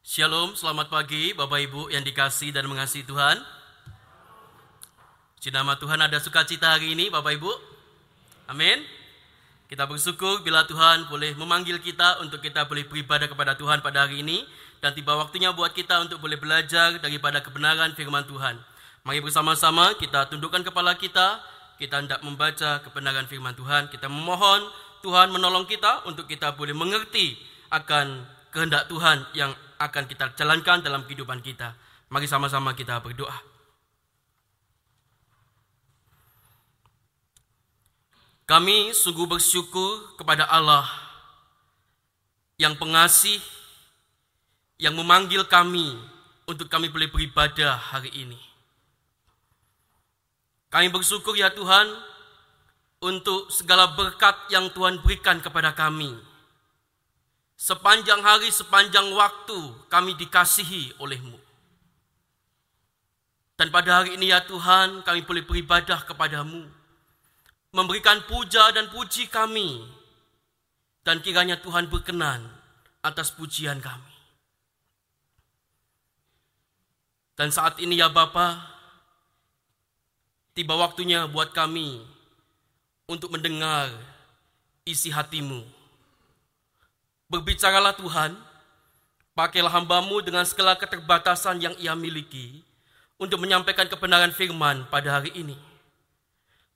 Shalom, selamat pagi Bapak Ibu yang dikasih dan mengasihi Tuhan. Di nama Tuhan ada sukacita hari ini Bapak Ibu. Amin. Kita bersyukur bila Tuhan boleh memanggil kita untuk kita boleh beribadah kepada Tuhan pada hari ini. Dan tiba waktunya buat kita untuk boleh belajar daripada kebenaran firman Tuhan. Mari bersama-sama kita tundukkan kepala kita. Kita hendak membaca kebenaran firman Tuhan. Kita memohon Tuhan menolong kita untuk kita boleh mengerti akan kehendak Tuhan yang akan kita jalankan dalam kehidupan kita. Mari sama-sama kita berdoa. Kami sungguh bersyukur kepada Allah yang pengasih, yang memanggil kami untuk kami boleh beribadah hari ini. Kami bersyukur ya Tuhan untuk segala berkat yang Tuhan berikan kepada kami Sepanjang hari, sepanjang waktu kami dikasihi olehmu. Dan pada hari ini ya Tuhan, kami boleh beribadah kepadamu. Memberikan puja dan puji kami. Dan kiranya Tuhan berkenan atas pujian kami. Dan saat ini ya Bapa, tiba waktunya buat kami untuk mendengar isi hatimu Berbicaralah Tuhan, pakailah hambamu dengan segala keterbatasan yang ia miliki untuk menyampaikan kebenaran firman pada hari ini.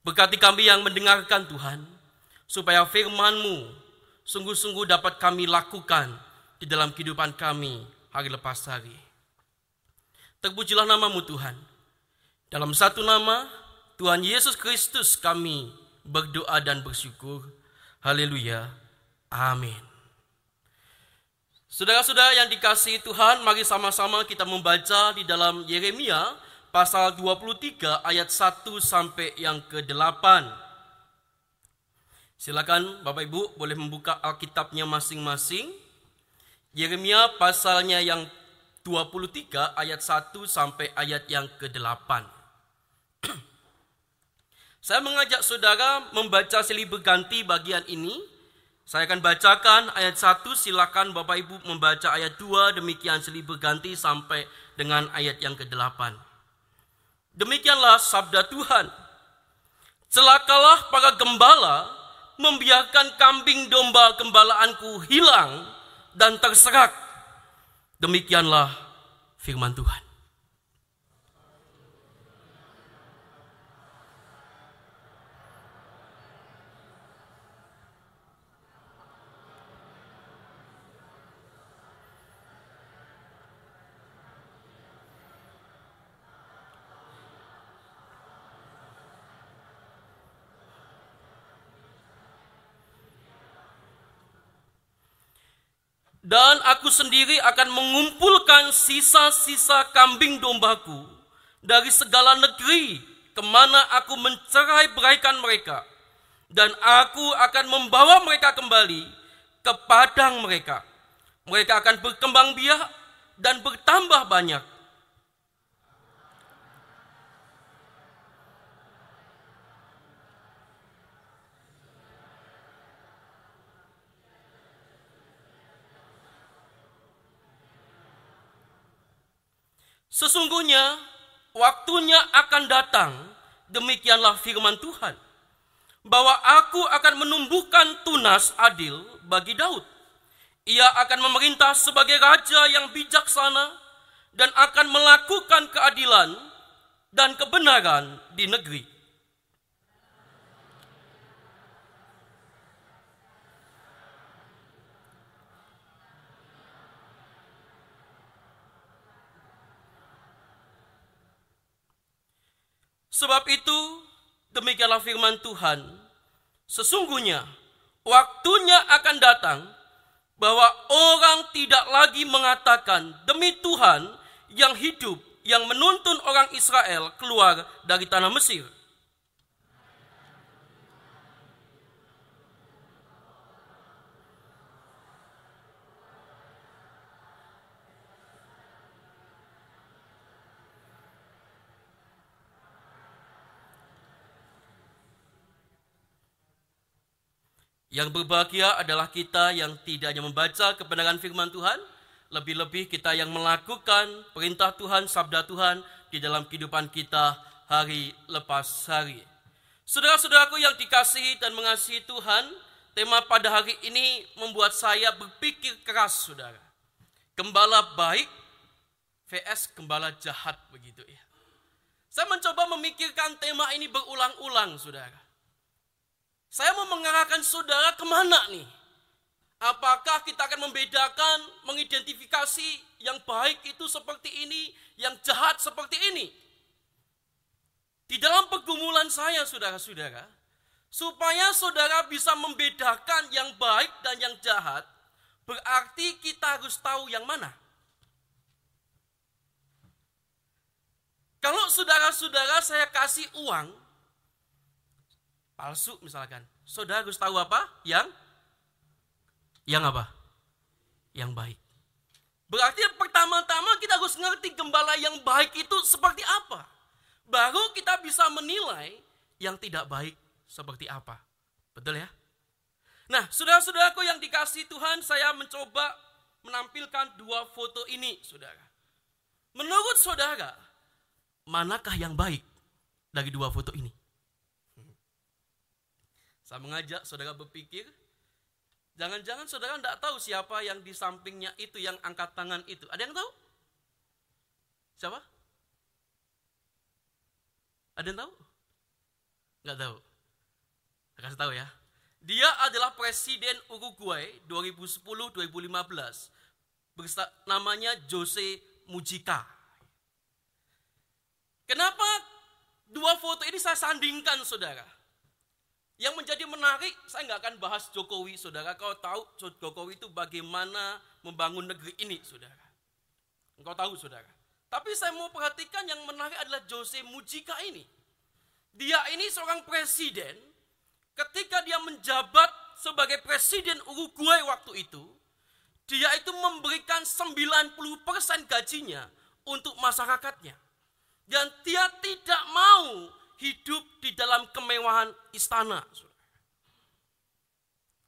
Berkati kami yang mendengarkan Tuhan, supaya firman-Mu sungguh-sungguh dapat kami lakukan di dalam kehidupan kami hari lepas hari. Terpujilah namamu Tuhan. Dalam satu nama, Tuhan Yesus Kristus kami berdoa dan bersyukur. Haleluya. Amin. Saudara-saudara yang dikasihi Tuhan, mari sama-sama kita membaca di dalam Yeremia pasal 23 ayat 1 sampai yang ke-8. Silakan Bapak Ibu boleh membuka Alkitabnya masing-masing. Yeremia pasalnya yang 23 ayat 1 sampai ayat yang ke-8. Saya mengajak saudara membaca silih berganti bagian ini saya akan bacakan ayat 1, silakan Bapak Ibu membaca ayat 2, demikian silih berganti sampai dengan ayat yang ke-8. Demikianlah sabda Tuhan. Celakalah para gembala membiarkan kambing domba gembalaanku hilang dan terserak. Demikianlah firman Tuhan. Dan aku sendiri akan mengumpulkan sisa-sisa kambing dombaku dari segala negeri ke mana aku mencerai beraikan mereka. Dan aku akan membawa mereka kembali ke padang mereka. Mereka akan berkembang biak dan bertambah banyak Sesungguhnya waktunya akan datang, demikianlah firman Tuhan, bahwa aku akan menumbuhkan tunas adil bagi Daud. Ia akan memerintah sebagai raja yang bijaksana dan akan melakukan keadilan dan kebenaran di negeri. Sebab itu, demikianlah firman Tuhan. Sesungguhnya, waktunya akan datang bahwa orang tidak lagi mengatakan demi Tuhan yang hidup, yang menuntun orang Israel keluar dari tanah Mesir. Yang berbahagia adalah kita yang tidak hanya membaca kebenaran firman Tuhan, Lebih-lebih kita yang melakukan perintah Tuhan, sabda Tuhan di dalam kehidupan kita hari lepas hari. Saudara-saudaraku yang dikasihi dan mengasihi Tuhan, tema pada hari ini membuat saya berpikir keras, saudara. Gembala baik vs gembala jahat begitu ya. Saya mencoba memikirkan tema ini berulang-ulang, saudara. Saya mau mengarahkan saudara ke mana nih? Apakah kita akan membedakan, mengidentifikasi yang baik itu seperti ini, yang jahat seperti ini? Di dalam pergumulan saya, saudara-saudara, supaya saudara bisa membedakan yang baik dan yang jahat, berarti kita harus tahu yang mana. Kalau saudara-saudara saya kasih uang, palsu misalkan, saudara harus tahu apa? Yang yang apa? Yang baik. Berarti pertama-tama kita harus ngerti gembala yang baik itu seperti apa baru kita bisa menilai yang tidak baik seperti apa. Betul ya? Nah, saudara-saudaraku yang dikasih Tuhan, saya mencoba menampilkan dua foto ini, saudara. Menurut saudara, manakah yang baik dari dua foto ini? Saya mengajak saudara berpikir, jangan-jangan saudara tidak tahu siapa yang di sampingnya itu, yang angkat tangan itu. Ada yang tahu? Siapa? Ada yang tahu? Nggak tahu. Saya kasih tahu ya. Dia adalah presiden Uruguay 2010-2015. Namanya Jose Mujica. Kenapa dua foto ini saya sandingkan saudara? Yang menjadi menarik, saya nggak akan bahas Jokowi saudara. Kau tahu Jokowi itu bagaimana membangun negeri ini saudara. Engkau tahu saudara. Tapi saya mau perhatikan yang menarik adalah Jose Mujica ini. Dia ini seorang presiden, ketika dia menjabat sebagai presiden Uruguay waktu itu, dia itu memberikan 90% gajinya untuk masyarakatnya. Dan dia tidak mau hidup di dalam kemewahan istana.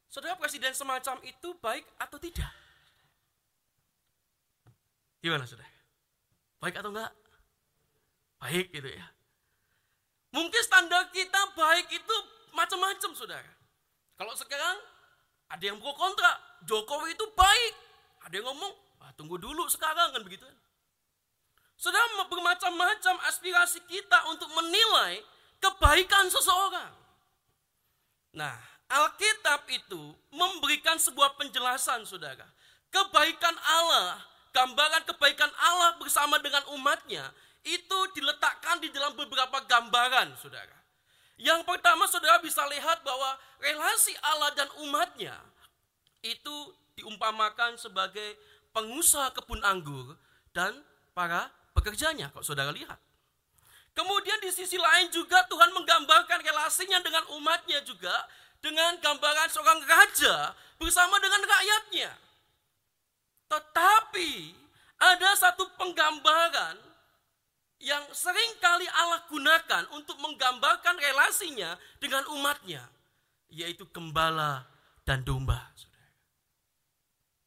Saudara presiden semacam itu baik atau tidak? Gimana saudara? Baik atau enggak? Baik gitu ya. Mungkin standar kita baik itu macam-macam saudara. Kalau sekarang ada yang pro kontra, Jokowi itu baik. Ada yang ngomong, ah, tunggu dulu sekarang kan begitu. Saudara bermacam-macam aspirasi kita untuk menilai kebaikan seseorang. Nah, Alkitab itu memberikan sebuah penjelasan saudara. Kebaikan Allah gambaran kebaikan Allah bersama dengan umatnya itu diletakkan di dalam beberapa gambaran, saudara. Yang pertama, saudara bisa lihat bahwa relasi Allah dan umatnya itu diumpamakan sebagai pengusaha kebun anggur dan para pekerjanya, kalau saudara lihat. Kemudian di sisi lain juga Tuhan menggambarkan relasinya dengan umatnya juga dengan gambaran seorang raja bersama dengan rakyatnya. Tetapi ada satu penggambaran yang sering kali Allah gunakan untuk menggambarkan relasinya dengan umatnya, yaitu gembala dan domba.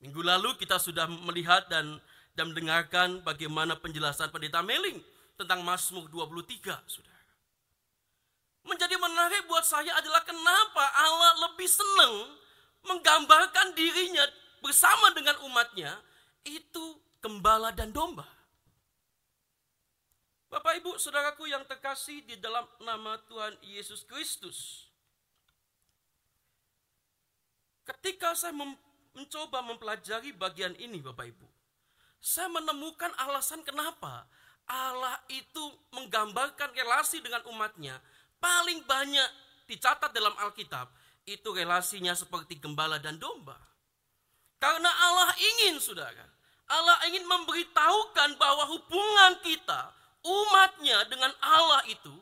Minggu lalu kita sudah melihat dan, dan mendengarkan bagaimana penjelasan pendeta Meling tentang Mazmur 23, saudara. Menjadi menarik buat saya adalah kenapa Allah lebih senang menggambarkan dirinya bersama dengan umatnya itu gembala dan domba. Bapak Ibu, saudaraku yang terkasih di dalam nama Tuhan Yesus Kristus. Ketika saya mencoba mempelajari bagian ini Bapak Ibu, saya menemukan alasan kenapa Allah itu menggambarkan relasi dengan umatnya paling banyak dicatat dalam Alkitab itu relasinya seperti gembala dan domba. Karena Allah ingin, saudara. Allah ingin memberitahukan bahwa hubungan kita, umatnya dengan Allah itu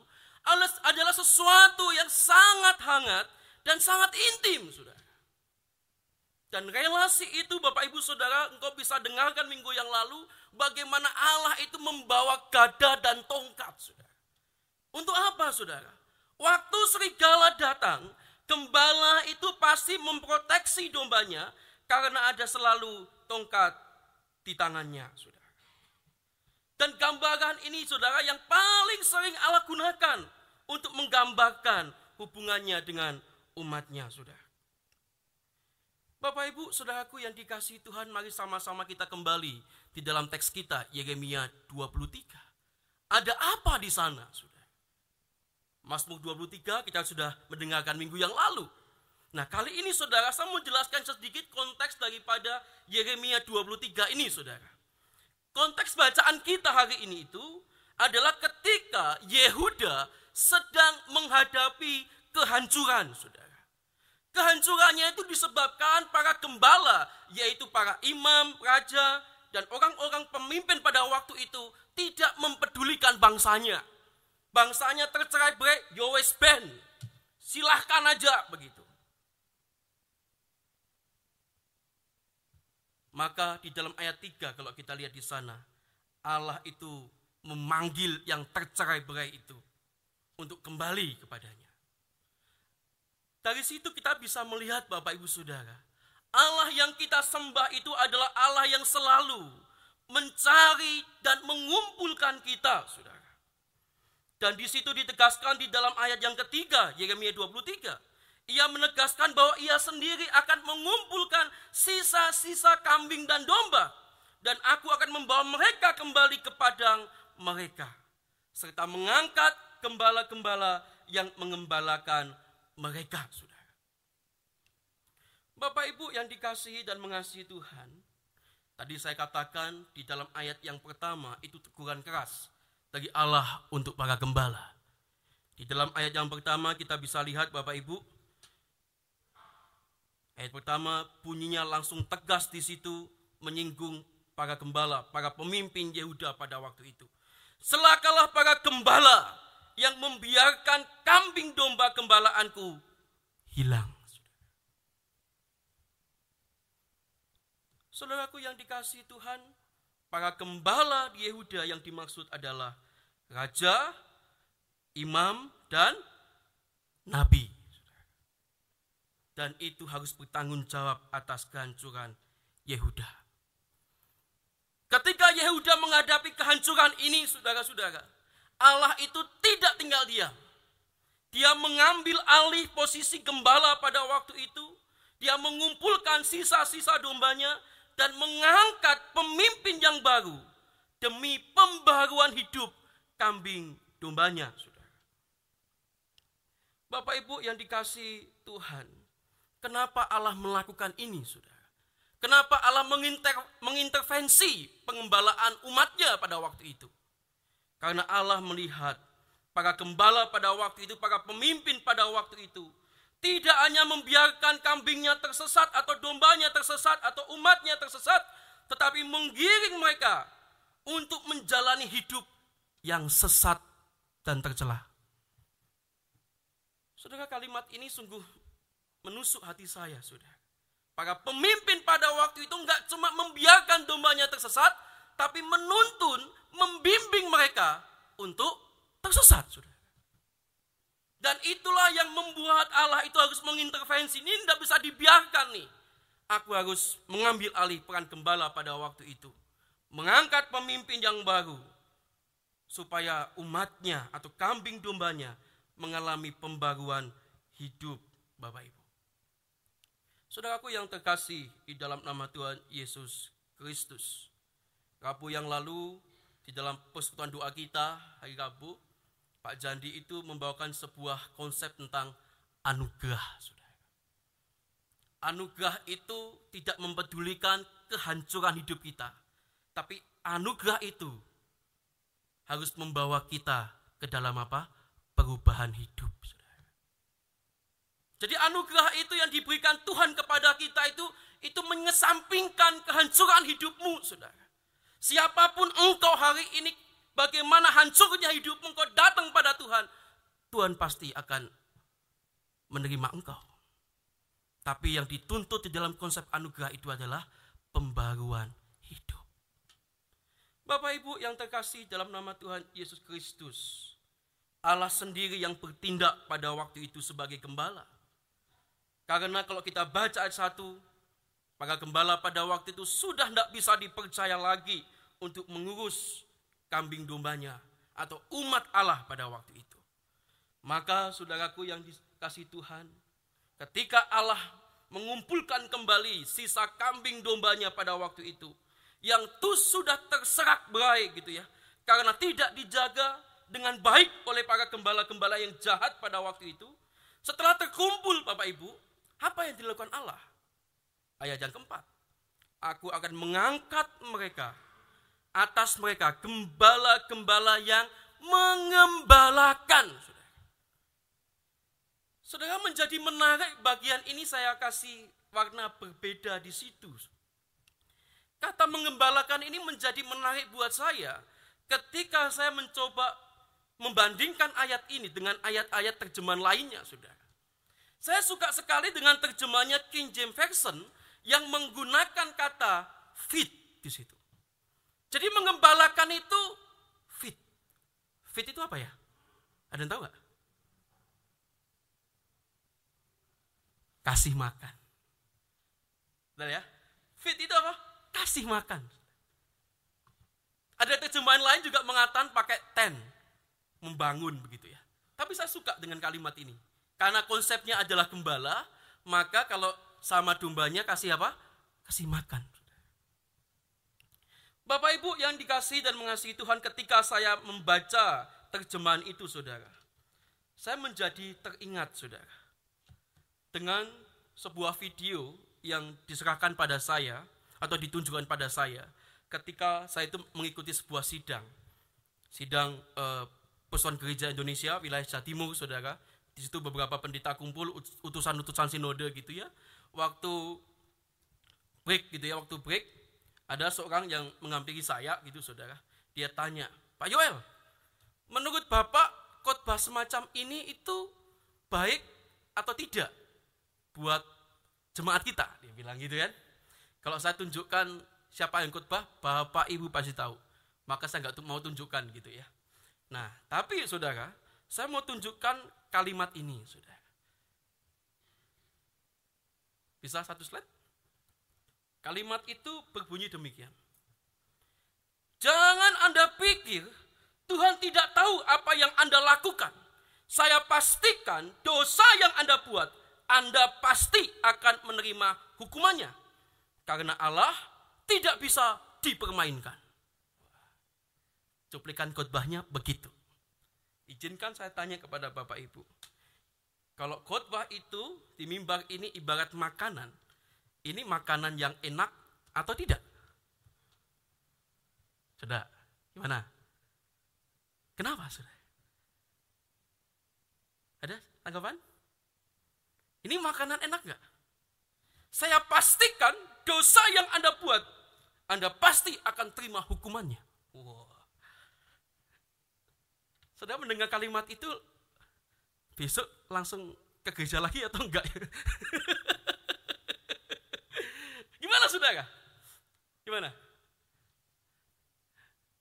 adalah sesuatu yang sangat hangat dan sangat intim, saudara. Dan relasi itu Bapak Ibu Saudara, engkau bisa dengarkan minggu yang lalu bagaimana Allah itu membawa gada dan tongkat, saudara. Untuk apa, saudara? Waktu serigala datang, gembala itu pasti memproteksi dombanya karena ada selalu tongkat di tangannya, saudara. Dan gambaran ini, saudara, yang paling sering Allah gunakan untuk menggambarkan hubungannya dengan umatnya, saudara. Bapak Ibu, saudaraku yang dikasih Tuhan, mari sama-sama kita kembali di dalam teks kita, Yeremia 23. Ada apa di sana, saudara? Mazmur 23 kita sudah mendengarkan minggu yang lalu. Nah kali ini saudara, saya mau jelaskan sedikit konteks daripada Yeremia 23 ini saudara. Konteks bacaan kita hari ini itu adalah ketika Yehuda sedang menghadapi kehancuran saudara. Kehancurannya itu disebabkan para gembala, yaitu para imam, raja, dan orang-orang pemimpin pada waktu itu tidak mempedulikan bangsanya. Bangsanya tercerai berai, yowes ben. Silahkan aja begitu. Maka di dalam ayat 3 kalau kita lihat di sana, Allah itu memanggil yang tercerai berai itu untuk kembali kepadanya. Dari situ kita bisa melihat Bapak Ibu Saudara, Allah yang kita sembah itu adalah Allah yang selalu mencari dan mengumpulkan kita, Saudara. Dan di situ ditegaskan di dalam ayat yang ketiga, Yeremia 23. Ia menegaskan bahwa ia sendiri akan mengumpulkan sisa-sisa kambing dan domba. Dan aku akan membawa mereka kembali ke padang mereka. Serta mengangkat gembala-gembala yang mengembalakan mereka, saudara. Bapak Ibu yang dikasihi dan mengasihi Tuhan, tadi saya katakan di dalam ayat yang pertama itu teguran keras dari Allah untuk para gembala. Di dalam ayat yang pertama kita bisa lihat Bapak Ibu, ayat pertama bunyinya langsung tegas di situ menyinggung para gembala, para pemimpin Yehuda pada waktu itu. Selakalah para gembala yang membiarkan kambing domba gembalaanku hilang. Saudaraku yang dikasih Tuhan, para gembala di Yehuda yang dimaksud adalah raja, imam, dan nabi. Dan itu harus bertanggung jawab atas kehancuran Yehuda. Ketika Yehuda menghadapi kehancuran ini, saudara-saudara, Allah itu tidak tinggal diam. Dia mengambil alih posisi gembala pada waktu itu. Dia mengumpulkan sisa-sisa dombanya dan mengangkat pemimpin yang baru demi pembaruan hidup kambing dombanya. Bapak Ibu yang dikasih Tuhan, kenapa Allah melakukan ini, Saudara? Kenapa Allah menginter, mengintervensi pengembalaan umatnya pada waktu itu? Karena Allah melihat para gembala pada waktu itu, para pemimpin pada waktu itu, tidak hanya membiarkan kambingnya tersesat atau dombanya tersesat atau umatnya tersesat, tetapi menggiring mereka untuk menjalani hidup yang sesat dan tercela. Saudara kalimat ini sungguh menusuk hati saya, saudara. Para pemimpin pada waktu itu nggak cuma membiarkan dombanya tersesat, tapi menuntun, membimbing mereka untuk tersesat. Saudara. Dan itulah yang membuat Allah itu harus mengintervensi. Ini tidak bisa dibiarkan nih. Aku harus mengambil alih peran gembala pada waktu itu. Mengangkat pemimpin yang baru. Supaya umatnya atau kambing dombanya mengalami pembaruan hidup Bapak Ibu. Saudaraku yang terkasih di dalam nama Tuhan Yesus Kristus. Rabu yang lalu di dalam persekutuan doa kita hari Rabu, Pak Jandi itu membawakan sebuah konsep tentang anugerah. Saudara. Anugerah itu tidak mempedulikan kehancuran hidup kita, tapi anugerah itu harus membawa kita ke dalam apa? Perubahan hidup. Jadi anugerah itu yang diberikan Tuhan kepada kita itu itu mengesampingkan kehancuran hidupmu, saudara. Siapa pun engkau hari ini, bagaimana hancurnya hidupmu, engkau datang pada Tuhan, Tuhan pasti akan menerima engkau. Tapi yang dituntut di dalam konsep anugerah itu adalah pembaruan hidup. Bapak Ibu yang terkasih dalam nama Tuhan Yesus Kristus, Allah sendiri yang bertindak pada waktu itu sebagai gembala. Karena kalau kita baca ayat 1, Para gembala pada waktu itu sudah tidak bisa dipercaya lagi untuk mengurus kambing dombanya atau umat Allah pada waktu itu. Maka saudaraku yang dikasih Tuhan, ketika Allah mengumpulkan kembali sisa kambing dombanya pada waktu itu, yang tuh sudah terserak berai gitu ya, karena tidak dijaga dengan baik oleh para gembala-gembala yang jahat pada waktu itu, setelah terkumpul Bapak Ibu, apa yang dilakukan Allah? Ayat yang keempat. Aku akan mengangkat mereka atas mereka gembala-gembala yang mengembalakan. Saudara menjadi menarik bagian ini saya kasih warna berbeda di situ. Kata mengembalakan ini menjadi menarik buat saya ketika saya mencoba membandingkan ayat ini dengan ayat-ayat terjemahan lainnya, saudara. Saya suka sekali dengan terjemahnya King James Version yang menggunakan kata fit di situ. Jadi mengembalakan itu fit. Fit itu apa ya? Ada yang tahu nggak? Kasih makan. Betul ya? Fit itu apa? Kasih makan. Ada terjemahan lain juga mengatakan pakai ten. Membangun begitu ya. Tapi saya suka dengan kalimat ini. Karena konsepnya adalah gembala, maka kalau sama dombanya kasih apa? Kasih makan. Bapak Ibu yang dikasih dan mengasihi Tuhan ketika saya membaca terjemahan itu saudara. Saya menjadi teringat saudara. Dengan sebuah video yang diserahkan pada saya atau ditunjukkan pada saya ketika saya itu mengikuti sebuah sidang. Sidang eh, Persatuan Gereja Indonesia wilayah Jawa Timur saudara di situ beberapa pendeta kumpul utusan-utusan sinode gitu ya waktu break gitu ya waktu break ada seorang yang mengampiri saya gitu saudara. Dia tanya Pak Yoel menurut Bapak khotbah semacam ini itu baik atau tidak buat jemaat kita? Dia bilang gitu kan. Kalau saya tunjukkan siapa yang khotbah Bapak Ibu pasti tahu. Maka saya nggak mau tunjukkan gitu ya. Nah tapi saudara saya mau tunjukkan kalimat ini, sudah. Bisa satu slide? Kalimat itu berbunyi demikian. Jangan Anda pikir Tuhan tidak tahu apa yang Anda lakukan. Saya pastikan dosa yang Anda buat, Anda pasti akan menerima hukumannya. Karena Allah tidak bisa dipermainkan. Cuplikan khotbahnya begitu. Izinkan saya tanya kepada Bapak Ibu. Kalau khotbah itu di mimbar ini ibarat makanan, ini makanan yang enak atau tidak? Sudah, gimana? Kenapa, sudah? Ada tanggapan? Ini makanan enak nggak? Saya pastikan dosa yang Anda buat, Anda pasti akan terima hukumannya. Wow. Saudara mendengar kalimat itu besok langsung ke gereja lagi atau enggak? Gimana saudara? Gimana?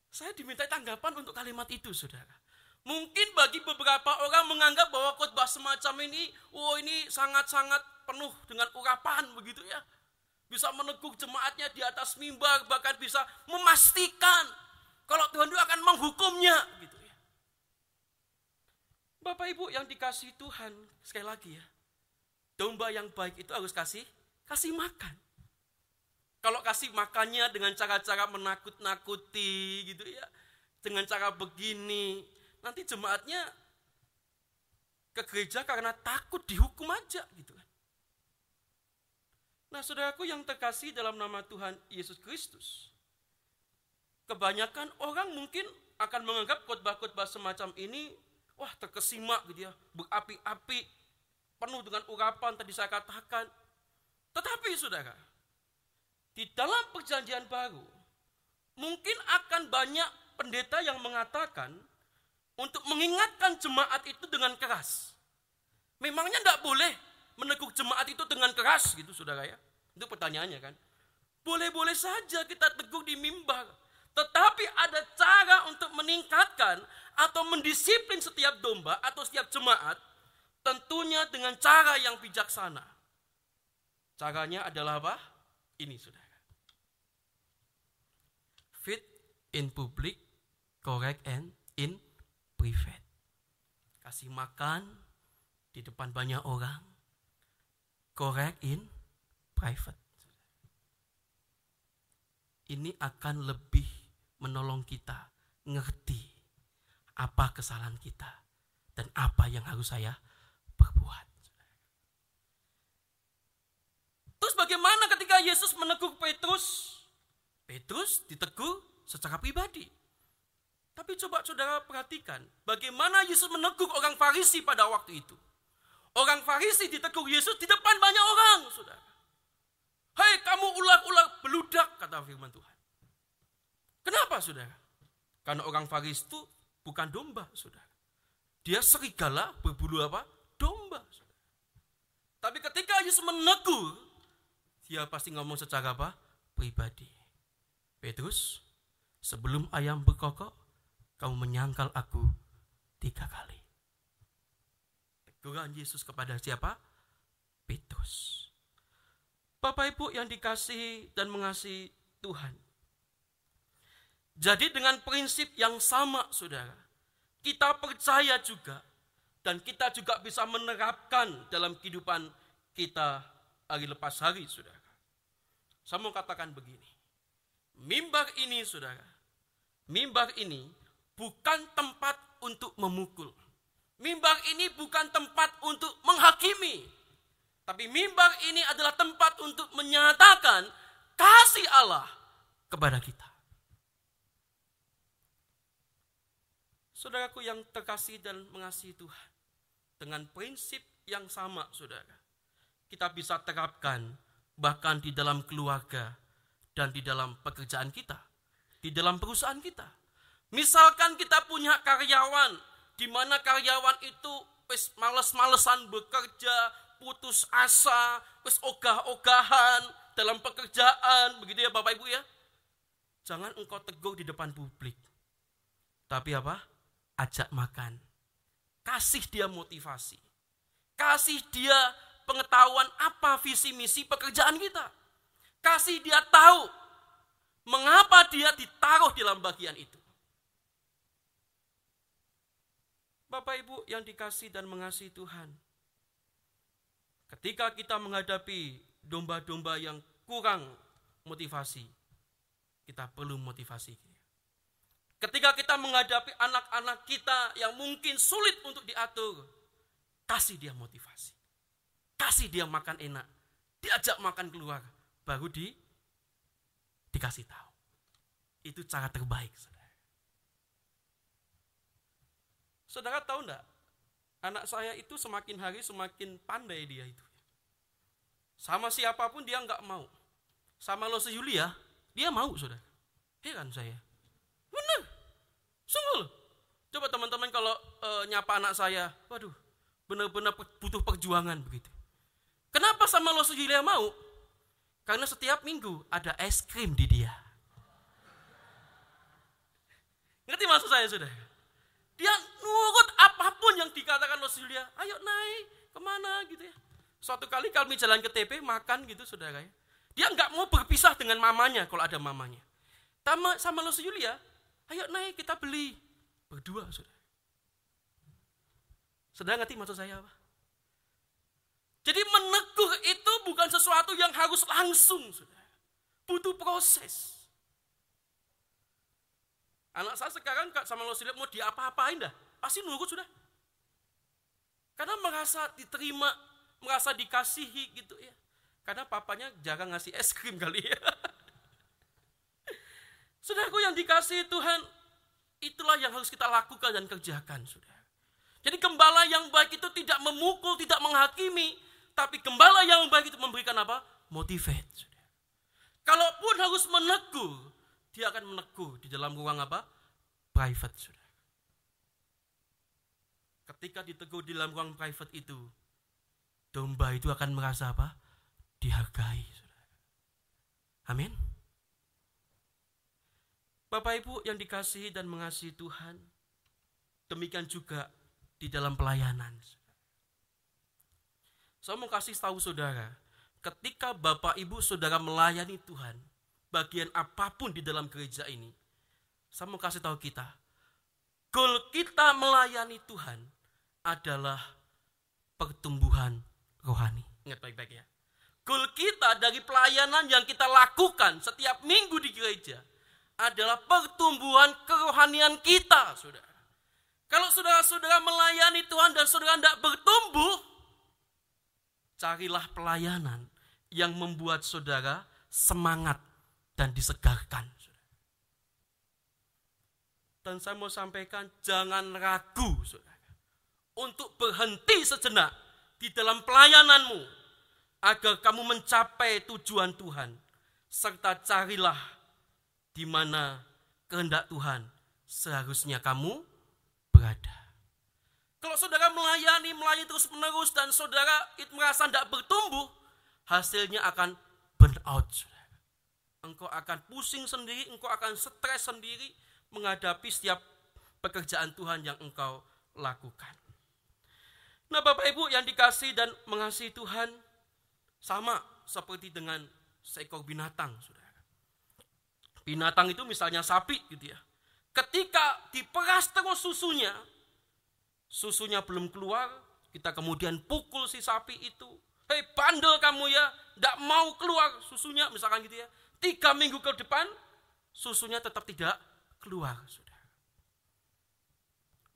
Saya diminta tanggapan untuk kalimat itu saudara. Mungkin bagi beberapa orang menganggap bahwa khotbah semacam ini, oh ini sangat-sangat penuh dengan urapan begitu ya. Bisa meneguh jemaatnya di atas mimbar, bahkan bisa memastikan kalau Tuhan itu akan menghukumnya gitu. Bapak Ibu yang dikasih Tuhan, sekali lagi ya. Domba yang baik itu harus kasih kasih makan. Kalau kasih makannya dengan cara-cara menakut-nakuti gitu ya. Dengan cara begini, nanti jemaatnya ke gereja karena takut dihukum aja gitu kan. Nah, saudaraku yang terkasih dalam nama Tuhan Yesus Kristus. Kebanyakan orang mungkin akan menganggap khotbah-khotbah semacam ini Wah terkesima gitu ya, berapi-api, penuh dengan urapan tadi saya katakan. Tetapi saudara, di dalam perjanjian baru, mungkin akan banyak pendeta yang mengatakan untuk mengingatkan jemaat itu dengan keras. Memangnya tidak boleh meneguk jemaat itu dengan keras gitu saudara ya. Itu pertanyaannya kan. Boleh-boleh saja kita teguh di mimbar. Tetapi ada cara untuk meningkatkan atau mendisiplin setiap domba atau setiap jemaat tentunya dengan cara yang bijaksana. Caranya adalah apa? ini saudara. Fit in public, correct and in private. Kasih makan di depan banyak orang, correct in private. Ini akan lebih menolong kita ngerti apa kesalahan kita dan apa yang harus saya perbuat. Terus bagaimana ketika Yesus menegur Petrus? Petrus ditegur secara pribadi. Tapi coba saudara perhatikan, bagaimana Yesus menegur orang Farisi pada waktu itu. Orang Farisi ditegur Yesus di depan banyak orang, saudara. Hei kamu ular-ular beludak, kata firman Tuhan. Kenapa, saudara? Karena orang Farisi itu bukan domba, saudara. Dia serigala berbulu apa? Domba, saudara. Tapi ketika Yesus menegur, dia pasti ngomong secara apa? Pribadi. Petrus, sebelum ayam berkokok, kamu menyangkal aku tiga kali. Teguran Yesus kepada siapa? Petrus. Bapak Ibu yang dikasih dan mengasihi Tuhan. Jadi dengan prinsip yang sama saudara, kita percaya juga dan kita juga bisa menerapkan dalam kehidupan kita hari lepas hari saudara. Saya mau katakan begini, mimbar ini saudara, mimbar ini bukan tempat untuk memukul. Mimbar ini bukan tempat untuk menghakimi. Tapi mimbar ini adalah tempat untuk menyatakan kasih Allah kepada kita. Saudaraku yang terkasih dan mengasihi Tuhan. Dengan prinsip yang sama saudara. Kita bisa terapkan bahkan di dalam keluarga dan di dalam pekerjaan kita. Di dalam perusahaan kita Misalkan kita punya karyawan, di mana karyawan itu males-malesan bekerja, putus asa, wis ogah-ogahan dalam pekerjaan, begitu ya Bapak Ibu ya. Jangan engkau tegur di depan publik. Tapi apa? Ajak makan. Kasih dia motivasi. Kasih dia pengetahuan apa visi misi pekerjaan kita. Kasih dia tahu mengapa dia ditaruh dalam bagian itu. Bapak Ibu yang dikasih dan mengasihi Tuhan. Ketika kita menghadapi domba-domba yang kurang motivasi, kita perlu motivasi. Ketika kita menghadapi anak-anak kita yang mungkin sulit untuk diatur, kasih dia motivasi. Kasih dia makan enak. Diajak makan keluar. Baru di dikasih tahu. Itu cara terbaik. Saudara tahu enggak? Anak saya itu semakin hari semakin pandai dia itu. Sama siapa pun dia enggak mau. Sama lo Yulia, dia mau saudara. Heran saya. Sungguh Coba teman-teman kalau e, nyapa anak saya, waduh, benar-benar butuh perjuangan begitu. Kenapa sama lo Yulia mau? Karena setiap minggu ada es krim di dia. Ngerti maksud saya sudah? Dia nurut apa pun yang dikatakan Rasulullah. Ayo naik, ke mana gitu ya. Suatu kali kami jalan ke TP, makan gitu saudara ya. Dia nggak mau berpisah dengan mamanya kalau ada mamanya. Sama, sama Rasulullah, ayo naik kita beli. Berdua saudara. Saudara ngerti maksud saya apa? Jadi menegur itu bukan sesuatu yang harus langsung, saudara. Butuh proses. Anak saya sekarang sama lo silap mau diapa-apain dah. Pasti nurut sudah. Karena merasa diterima, merasa dikasihi gitu ya. Karena papanya jarang ngasih es krim kali ya. Saudaraku yang dikasih Tuhan, itulah yang harus kita lakukan dan kerjakan, saudara. Jadi gembala yang baik itu tidak memukul, tidak menghakimi, tapi gembala yang baik itu memberikan apa? Motivate, saudara. Kalaupun harus menegur, dia akan menegur di dalam ruang apa? Private, saudara. Ketika ditegur di dalam ruang private itu, domba itu akan merasa apa? Dihargai. Amin. Bapak Ibu yang dikasihi dan mengasihi Tuhan, demikian juga di dalam pelayanan. Saya mau kasih tahu saudara, ketika Bapak Ibu Saudara melayani Tuhan, bagian apa pun di dalam gereja ini, saya mau kasih tahu kita, goal kita melayani Tuhan adalah pertumbuhan rohani. Ingat baik-baik ya. Goal kita dari pelayanan yang kita lakukan setiap minggu di gereja adalah pertumbuhan kerohanian kita, saudara. Kalau saudara-saudara melayani Tuhan dan saudara tidak bertumbuh, carilah pelayanan yang membuat saudara semangat dan disegarkan. Dan saya mau sampaikan, jangan ragu, saudara, untuk berhenti sejenak di dalam pelayananmu, agar kamu mencapai tujuan Tuhan, serta carilah di mana kehendak Tuhan seharusnya kamu berada. Kalau saudara melayani, melayani terus menerus dan saudara itu merasa tidak bertumbuh, hasilnya akan burn out. Engkau akan pusing sendiri, engkau akan stres sendiri, menghadapi setiap pekerjaan Tuhan yang engkau lakukan. Nah Bapak Ibu yang dikasih dan mengasihi Tuhan, sama seperti dengan seekor binatang, saudara. Binatang itu misalnya sapi gitu ya. Ketika diperas terus susunya, susunya belum keluar, kita kemudian pukul si sapi itu. Hei bandel kamu ya, tidak mau keluar susunya misalkan gitu ya. Tiga minggu ke depan, susunya tetap tidak keluar, saudara.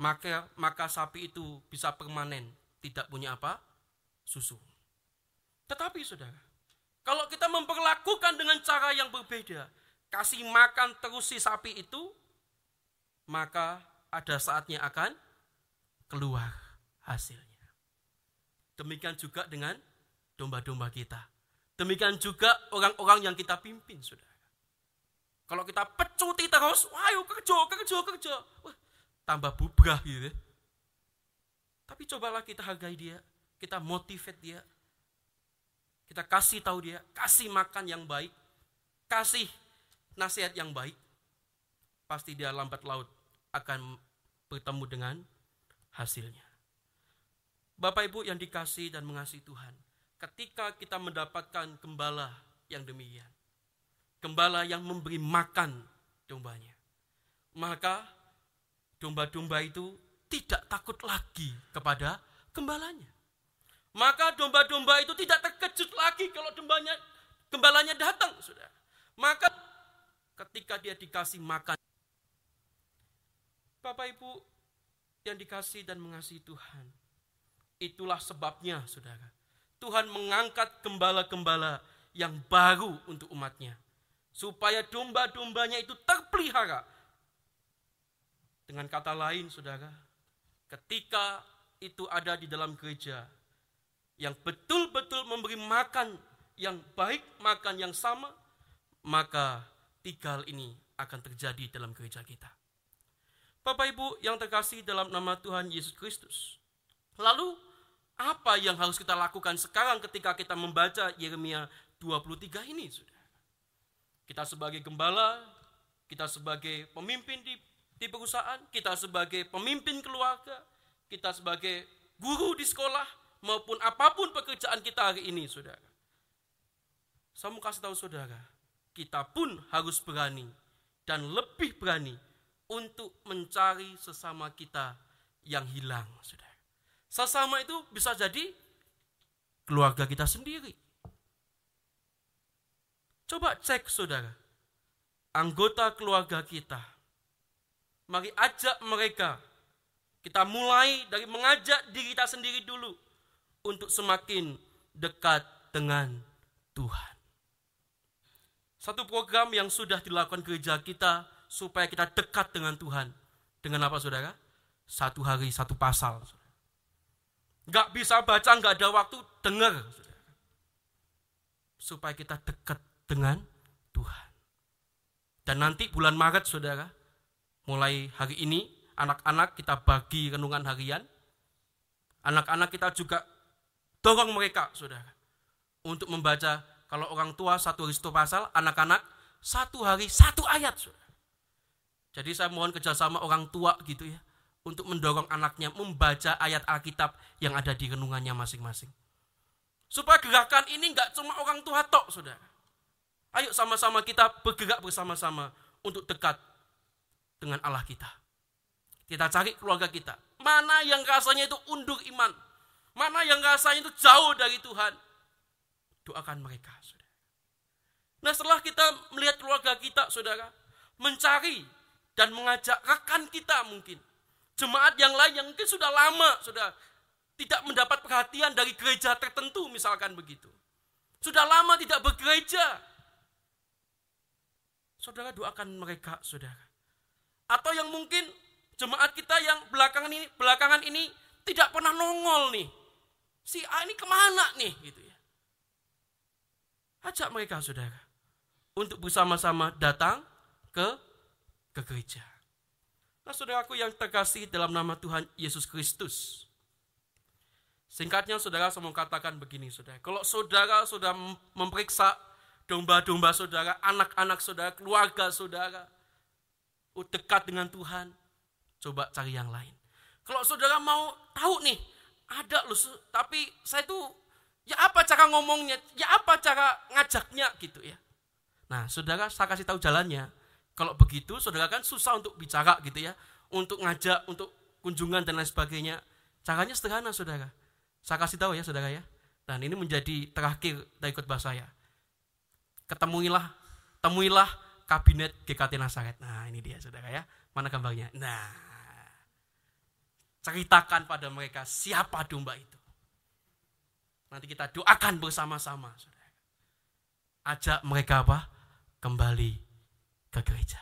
Maka, maka sapi itu bisa permanen, tidak punya apa? Susu. Tetapi saudara, kalau kita memperlakukan dengan cara yang berbeda, kasih makan terus si sapi itu, maka ada saatnya akan keluar hasilnya. Demikian juga dengan domba-domba kita. Demikian juga orang-orang yang kita pimpin, saudara. Kalau kita pecuti terus, ayo kerja, kerja, kerja. Wah, tambah bubrah gitu. Ya. Tapi cobalah kita hargai dia, kita motivate dia. Kita kasih tahu dia, kasih makan yang baik, kasih nasihat yang baik. Pasti dia lambat laut akan bertemu dengan hasilnya. Bapak Ibu yang dikasih dan mengasihi Tuhan, ketika kita mendapatkan gembala yang demikian, gembala yang memberi makan dombanya. Maka domba-domba itu tidak takut lagi kepada gembalanya. Maka domba-domba itu tidak terkejut lagi kalau dombanya gembalanya datang, sudah. Ketika dia dikasih makan Bapak Ibu yang dikasih dan mengasihi Tuhan. Itulah sebabnya, Saudara. Tuhan mengangkat gembala-gembala yang baru untuk umatnya supaya domba-dombanya itu terpelihara. Dengan kata lain, saudara, ketika itu ada di dalam gereja yang betul-betul memberi makan yang baik, makan yang sama, maka tiga hal ini akan terjadi dalam gereja kita. Bapak Ibu yang terkasih dalam nama Tuhan Yesus Kristus. Lalu, apa yang harus kita lakukan sekarang ketika kita membaca Yeremia 23 ini, sudah? Kita sebagai gembala, kita sebagai pemimpin di, di perusahaan, kita sebagai pemimpin keluarga, kita sebagai guru di sekolah, maupun apa pun pekerjaan kita hari ini, saudara. Saya mau kasih tahu saudara, kita pun harus berani dan lebih berani untuk mencari sesama kita yang hilang, saudara. Sesama itu bisa jadi keluarga kita sendiri, Coba cek saudara, anggota keluarga kita. Mari ajak mereka. Kita mulai dari mengajak diri kita sendiri dulu untuk semakin dekat dengan Tuhan. Satu program yang sudah dilakukan gereja kita supaya kita dekat dengan Tuhan. Dengan apa saudara? Satu hari satu pasal. Gak bisa baca, gak ada waktu, dengar. Supaya kita dekat dengan Tuhan. Dan nanti bulan Maret saudara, mulai hari ini anak-anak kita bagi renungan harian. Anak-anak kita juga dorong mereka saudara. Untuk membaca kalau orang tua satu hari satu pasal, anak-anak satu hari satu ayat. Jadi saya mohon kerjasama orang tua gitu ya. Untuk mendorong anaknya membaca ayat Alkitab yang ada di renungannya masing-masing. Supaya gerakan ini nggak cuma orang tua tok, saudara. Ayo sama-sama kita bergerak bersama-sama untuk dekat dengan Allah kita. Kita cari keluarga kita. Mana yang rasanya itu undur iman. Mana yang rasanya itu jauh dari Tuhan. Doakan mereka, saudara. Nah setelah kita melihat keluarga kita, saudara, mencari dan mengajak rekan kita mungkin. Jemaat yang lain yang mungkin sudah lama, sudah tidak mendapat perhatian dari gereja tertentu misalkan begitu. Sudah lama tidak bergereja. Saudara doakan mereka, saudara. Atau yang mungkin jemaat kita yang belakangan ini belakangan ini tidak pernah nongol nih. Si A ini ke mana nih gitu ya. Ajak mereka saudara untuk bersama-sama datang ke ke gereja. Nah saudaraku yang terkasih dalam nama Tuhan Yesus Kristus. Singkatnya saudara saya mau katakan begini saudara. Kalau saudara sudah memeriksa domba-domba saudara, anak-anak saudara, keluarga saudara, dekat dengan Tuhan, coba cari yang lain. Kalau saudara mau tahu nih, ada loh, tapi saya tuh ya apa cara ngomongnya, ya apa cara ngajaknya gitu ya. Nah, saudara saya kasih tahu jalannya. Kalau begitu, saudara kan susah untuk bicara gitu ya, untuk ngajak, untuk kunjungan dan lain sebagainya. Caranya sederhana, saudara saya kasih tahu ya saudara ya. Dan ini menjadi terakhir dari khotbah saya. Ketemuilah, temuilah kabinet GKT Nasaret. Nah ini dia saudara ya. Mana gambarnya? Nah, ceritakan pada mereka siapa domba itu. Nanti kita doakan bersama-sama. Ajak mereka apa? Kembali ke gereja.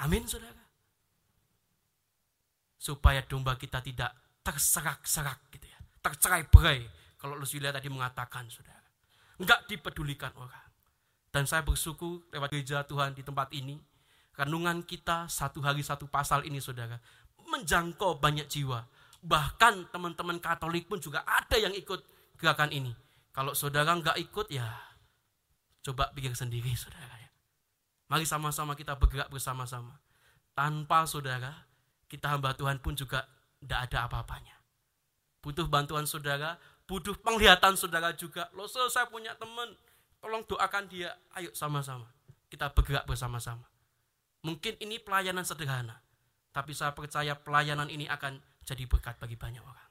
Amin, saudara. Supaya domba kita tidak terserak-serak gitu ya tercerai berai. Kalau Lucilia tadi mengatakan, saudara. Enggak dipedulikan orang. Dan saya bersyukur lewat gereja Tuhan di tempat ini. Renungan kita satu hari satu pasal ini, saudara. Menjangkau banyak jiwa. Bahkan teman-teman Katolik pun juga ada yang ikut gerakan ini. Kalau saudara enggak ikut, ya coba pikir sendiri, saudara. Ya. Mari sama-sama kita bergerak bersama-sama. Tanpa saudara, kita hamba Tuhan pun juga tidak ada apa-apanya butuh bantuan saudara, butuh penglihatan saudara juga. Loh, saya punya teman, tolong doakan dia. Ayo sama-sama, kita bergerak bersama-sama. Mungkin ini pelayanan sederhana, tapi saya percaya pelayanan ini akan jadi berkat bagi banyak orang.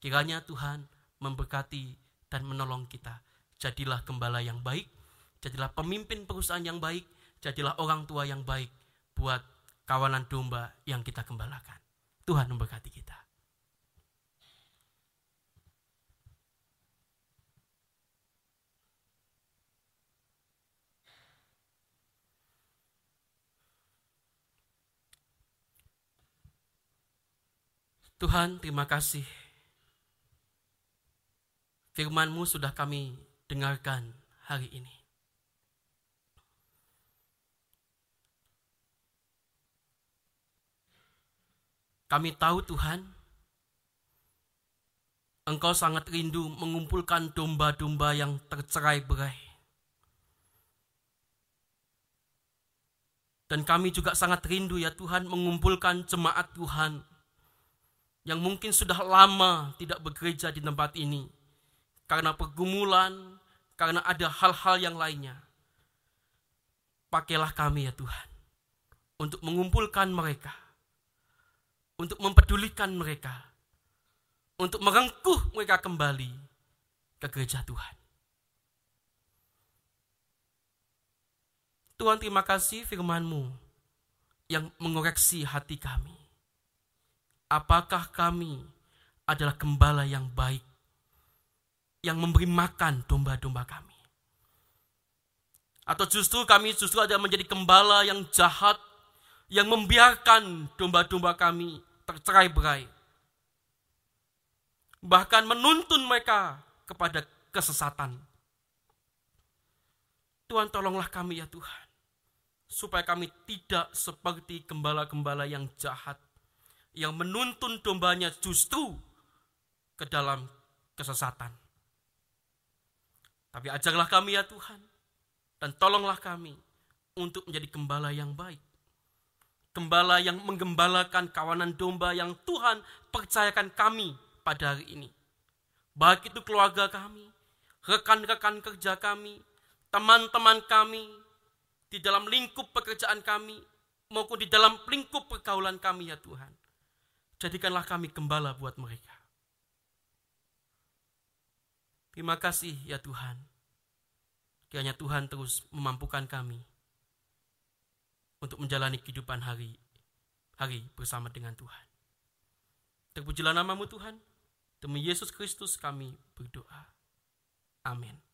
Kiranya Tuhan memberkati dan menolong kita. Jadilah gembala yang baik, jadilah pemimpin perusahaan yang baik, jadilah orang tua yang baik buat kawanan domba yang kita gembalakan. Tuhan memberkati kita. Tuhan, terima kasih. Firman-Mu sudah kami dengarkan hari ini. Kami tahu Tuhan, Engkau sangat rindu mengumpulkan domba-domba yang tercerai berai. Dan kami juga sangat rindu ya Tuhan mengumpulkan jemaat Tuhan yang mungkin sudah lama tidak bekerja di tempat ini karena pergumulan, karena ada hal-hal yang lainnya. Pakailah kami ya Tuhan untuk mengumpulkan mereka, untuk mempedulikan mereka, untuk merengkuh mereka kembali ke gereja Tuhan. Tuhan terima kasih firman-Mu yang mengoreksi hati kami apakah kami adalah gembala yang baik yang memberi makan domba-domba kami? Atau justru kami justru ada menjadi gembala yang jahat yang membiarkan domba-domba kami tercerai berai. Bahkan menuntun mereka kepada kesesatan. Tuhan tolonglah kami ya Tuhan. Supaya kami tidak seperti gembala-gembala yang jahat yang menuntun dombanya justru ke dalam kesesatan. Tapi ajarlah kami ya Tuhan, dan tolonglah kami untuk menjadi gembala yang baik. Gembala yang menggembalakan kawanan domba yang Tuhan percayakan kami pada hari ini. Baik itu keluarga kami, rekan-rekan kerja kami, teman-teman kami, di dalam lingkup pekerjaan kami, maupun di dalam lingkup pergaulan kami ya Tuhan. Jadikanlah kami gembala buat mereka. Terima kasih ya Tuhan. Kiranya Tuhan terus memampukan kami untuk menjalani kehidupan hari hari bersama dengan Tuhan. Terpujilah namamu Tuhan. Demi Yesus Kristus kami berdoa. Amin.